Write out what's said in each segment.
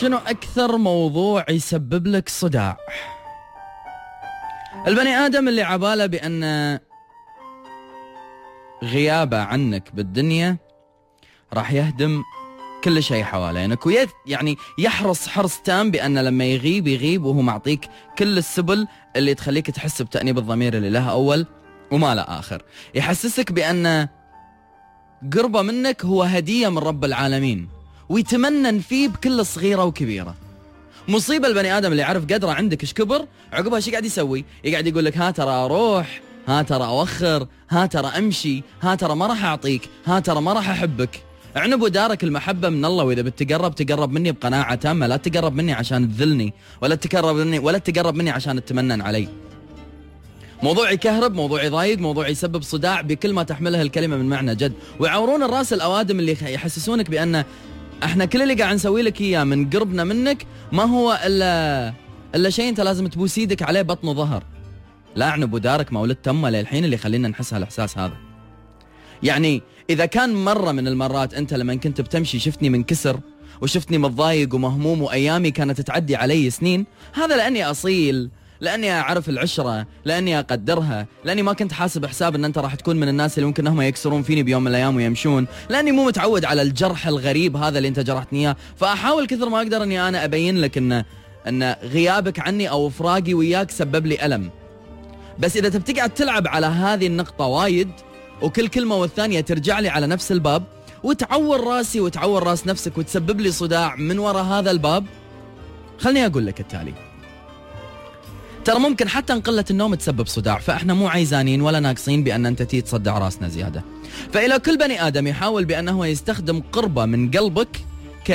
شنو أكثر موضوع يسبب لك صداع؟ البني آدم اللي عباله بأن غيابه عنك بالدنيا راح يهدم كل شيء حوالينك يعني يحرص حرص تام بأن لما يغيب يغيب وهو معطيك كل السبل اللي تخليك تحس بتأنيب الضمير اللي لها أول وما لا آخر يحسسك بأن قربه منك هو هدية من رب العالمين ويتمنن فيه بكل صغيرة وكبيرة. مصيبة البني آدم اللي يعرف قدره عندك إيش كبر؟ عقبها إيش قاعد يسوي؟ يقعد يقول لك ها ترى أروح ها ترى أوخر ها ترى أمشي ها ترى ما راح أعطيك ها ترى ما راح أحبك. عنب ودارك المحبة من الله وإذا بتقرب تقرب مني بقناعة تامة لا تقرب مني عشان تذلني ولا تقرب مني ولا تقرب مني عشان تتمنن علي. موضوع يكهرب موضوع يضايق موضوع يسبب صداع بكل ما تحملها الكلمة من معنى جد. ويعورون الرأس الأوادم اللي يحسسونك بأن إحنا كل اللي قاعد نسوي لك إياه من قربنا منك ما هو الا إلا شيء أنت لازم تبوس إيدك عليه بطن وظهر. لا عنب ودارك ما ولدت امه للحين اللي يخلينا نحس هالاحساس هذا. يعني إذا كان مرة من المرات أنت لما كنت بتمشي شفتني منكسر وشفتني متضايق ومهموم وأيامي كانت تعدي علي سنين هذا لأني أصيل لأني أعرف العشرة لأني أقدرها لأني ما كنت حاسب حساب إن أنت راح تكون من الناس اللي ممكن هم يكسرون فيني بيوم من الأيام ويمشون. لأني مو متعود على الجرح الغريب هذا اللي أنت جرحتني إياه. فأحاول كثر ما أقدر إني أنا أبين لك إن إن غيابك عني أو فراقي وياك سبب لي ألم. بس إذا تبي تقعد تلعب على هذه النقطة وايد وكل كلمة والثانية ترجع لي على نفس الباب وتعور راسي وتعور راس نفسك وتسبب لي صداع من وراء هذا الباب خلني أقول لك التالي. ترى ممكن حتى إن قلة النوم تسبب صداع فإحنا مو عايزانين ولا ناقصين بأن أنت تي تصدع راسنا زيادة. فإلى كل بني آدم يحاول بانه يستخدم قربة من قلبك ك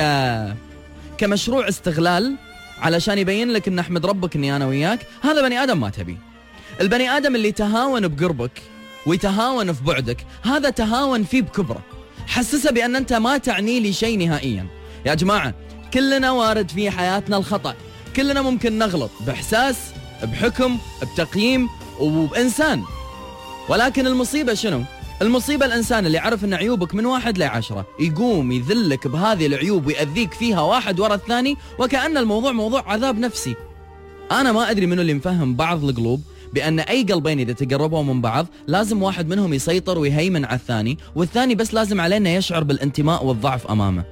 كمشروع استغلال علشان يبين لك إن أحمد ربك إني أنا وياك. هذا بني آدم ما تبي. البني آدم اللي تهاون بقربك ويتهاون في بعدك هذا تهاون فيه بكبره. حسسه بأن أنت ما تعني لي شيء نهائيا. يا جماعة كلنا وارد في حياتنا الخطأ. كلنا ممكن نغلط بإحساس بحكم بتقييم وبإنسان. ولكن المصيبة شنو؟ المصيبة الإنسان اللي عرف أن عيوبك من واحد لعشرة يقوم يذلك بهذه العيوب ويأذيك فيها واحد ورا الثاني وكأن الموضوع موضوع عذاب نفسي. أنا ما أدري منو اللي مفهم بعض القلوب بأن أي قلبين إذا تقربوا من بعض لازم واحد منهم يسيطر ويهيمن على الثاني والثاني بس لازم علينا يشعر بالانتماء والضعف أمامه.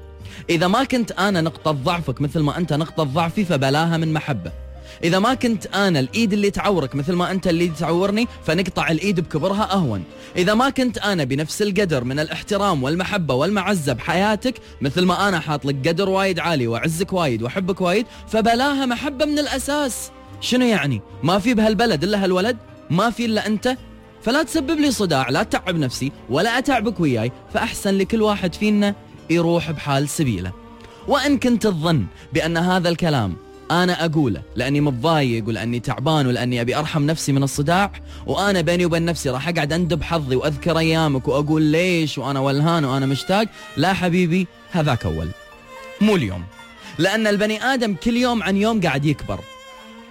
إذا ما كنت أنا نقطة ضعفك مثل ما أنت نقطة ضعفي فبلاها من محبة. إذا ما كنت أنا الإيد اللي تعورك مثل ما أنت اللي تعورني فنقطع الإيد بكبرها أهون. إذا ما كنت أنا بنفس القدر من الاحترام والمحبة والمعزة بحياتك مثل ما أنا حاط لك قدر وايد عالي وأعزك وايد وأحبك وايد فبلاها محبة من الأساس. شنو يعني؟ ما في بهالبلد إلا هالولد؟ ما في إلا أنت؟ فلا تسبب لي صداع لا تتعب نفسي ولا أتعبك وياي فأحسن لكل واحد فينا يروح بحال سبيله. وإن كنت تظن بأن هذا الكلام أنا أقوله لأني متضايق ولأني تعبان ولأني أبي أرحم نفسي من الصداع وأنا بيني وبين نفسي راح أقعد أندب حظي وأذكر أيامك وأقول ليش وأنا ولهان وأنا مشتاق. لا حبيبي هذاك أول. مو اليوم. لأن البني آدم كل يوم عن يوم قاعد يكبر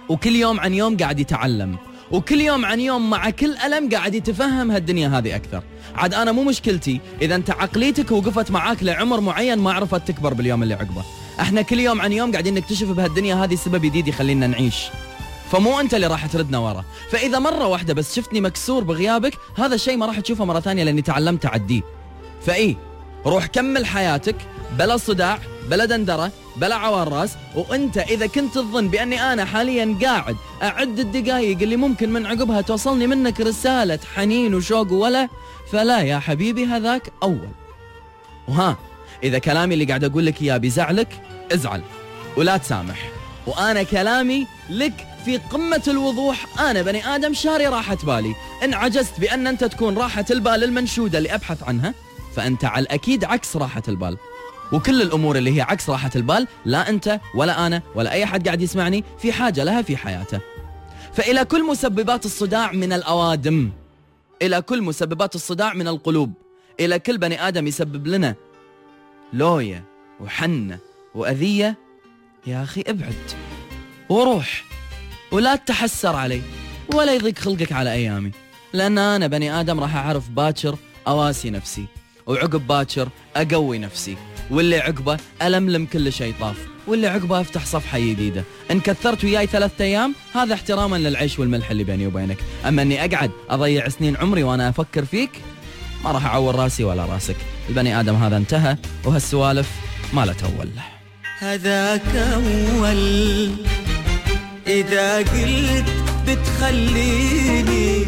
وكل يوم عن يوم قاعد يتعلم وكل يوم عن يوم مع كل ألم قاعد يتفهم هالدنيا هذه أكثر. عاد أنا مو مشكلتي إذا أنت عقليتك وقفت معاك لعمر معين ما عرفت تكبر باليوم اللي عقبه. إحنا كل يوم عن يوم قاعدين نكتشف بهالدنيا هذه سبب جديد يخلينا نعيش. فمو انت اللي راح تردنا ورا. فإذا مرة واحدة بس شفتني مكسور بغيابك هذا الشيء ما راح تشوفه مرة ثانية لأني تعلمت أعديه. فاي روح كمل حياتك بلا صداع بلا دندرة بلا عوار راس. وأنت إذا كنت تظن بأني أنا حاليا قاعد أعد الدقائق اللي ممكن من عقبها توصلني منك رسالة حنين وشوق ولا فلا يا حبيبي هذاك أول. وها إذا كلامي اللي قاعد أقول لك إياه بيزعلك ازعل ولا تسامح. وأنا كلامي لك في قمة الوضوح. أنا بني آدم شاري راحة بالي. إن عجزت بأن أنت تكون راحة البال المنشودة اللي أبحث عنها فأنت على الأكيد عكس راحة البال. وكل الأمور اللي هي عكس راحة البال لا أنت ولا أنا ولا أي حد قاعد يسمعني في حاجة لها في حياته. فإلى كل مسببات الصداع من الأوادم. إلى كل مسببات الصداع من القلوب. إلى كل بني آدم يسبب لنا لويا وحنة وأذية. يا أخي ابعد وروح ولا تحسر علي ولا يضيق خلقك على أيامي لأن أنا بني آدم راح أعرف باكر أواسي نفسي وعقب باكر أقوي نفسي واللي عقبه ألملم كل شيء طاف واللي عقبه أفتح صفحة جديدة. إن كثرت وياي ثلاثة أيام هذا احتراما للعيش والملح اللي بيني وبينك. أما أني أقعد أضيع سنين عمري وأنا أفكر فيك ما راح أعور راسي ولا راسك. البني آدم هذا انتهى وهالسوالف ما لا تول. هذا كول. إذا قلت بتخليني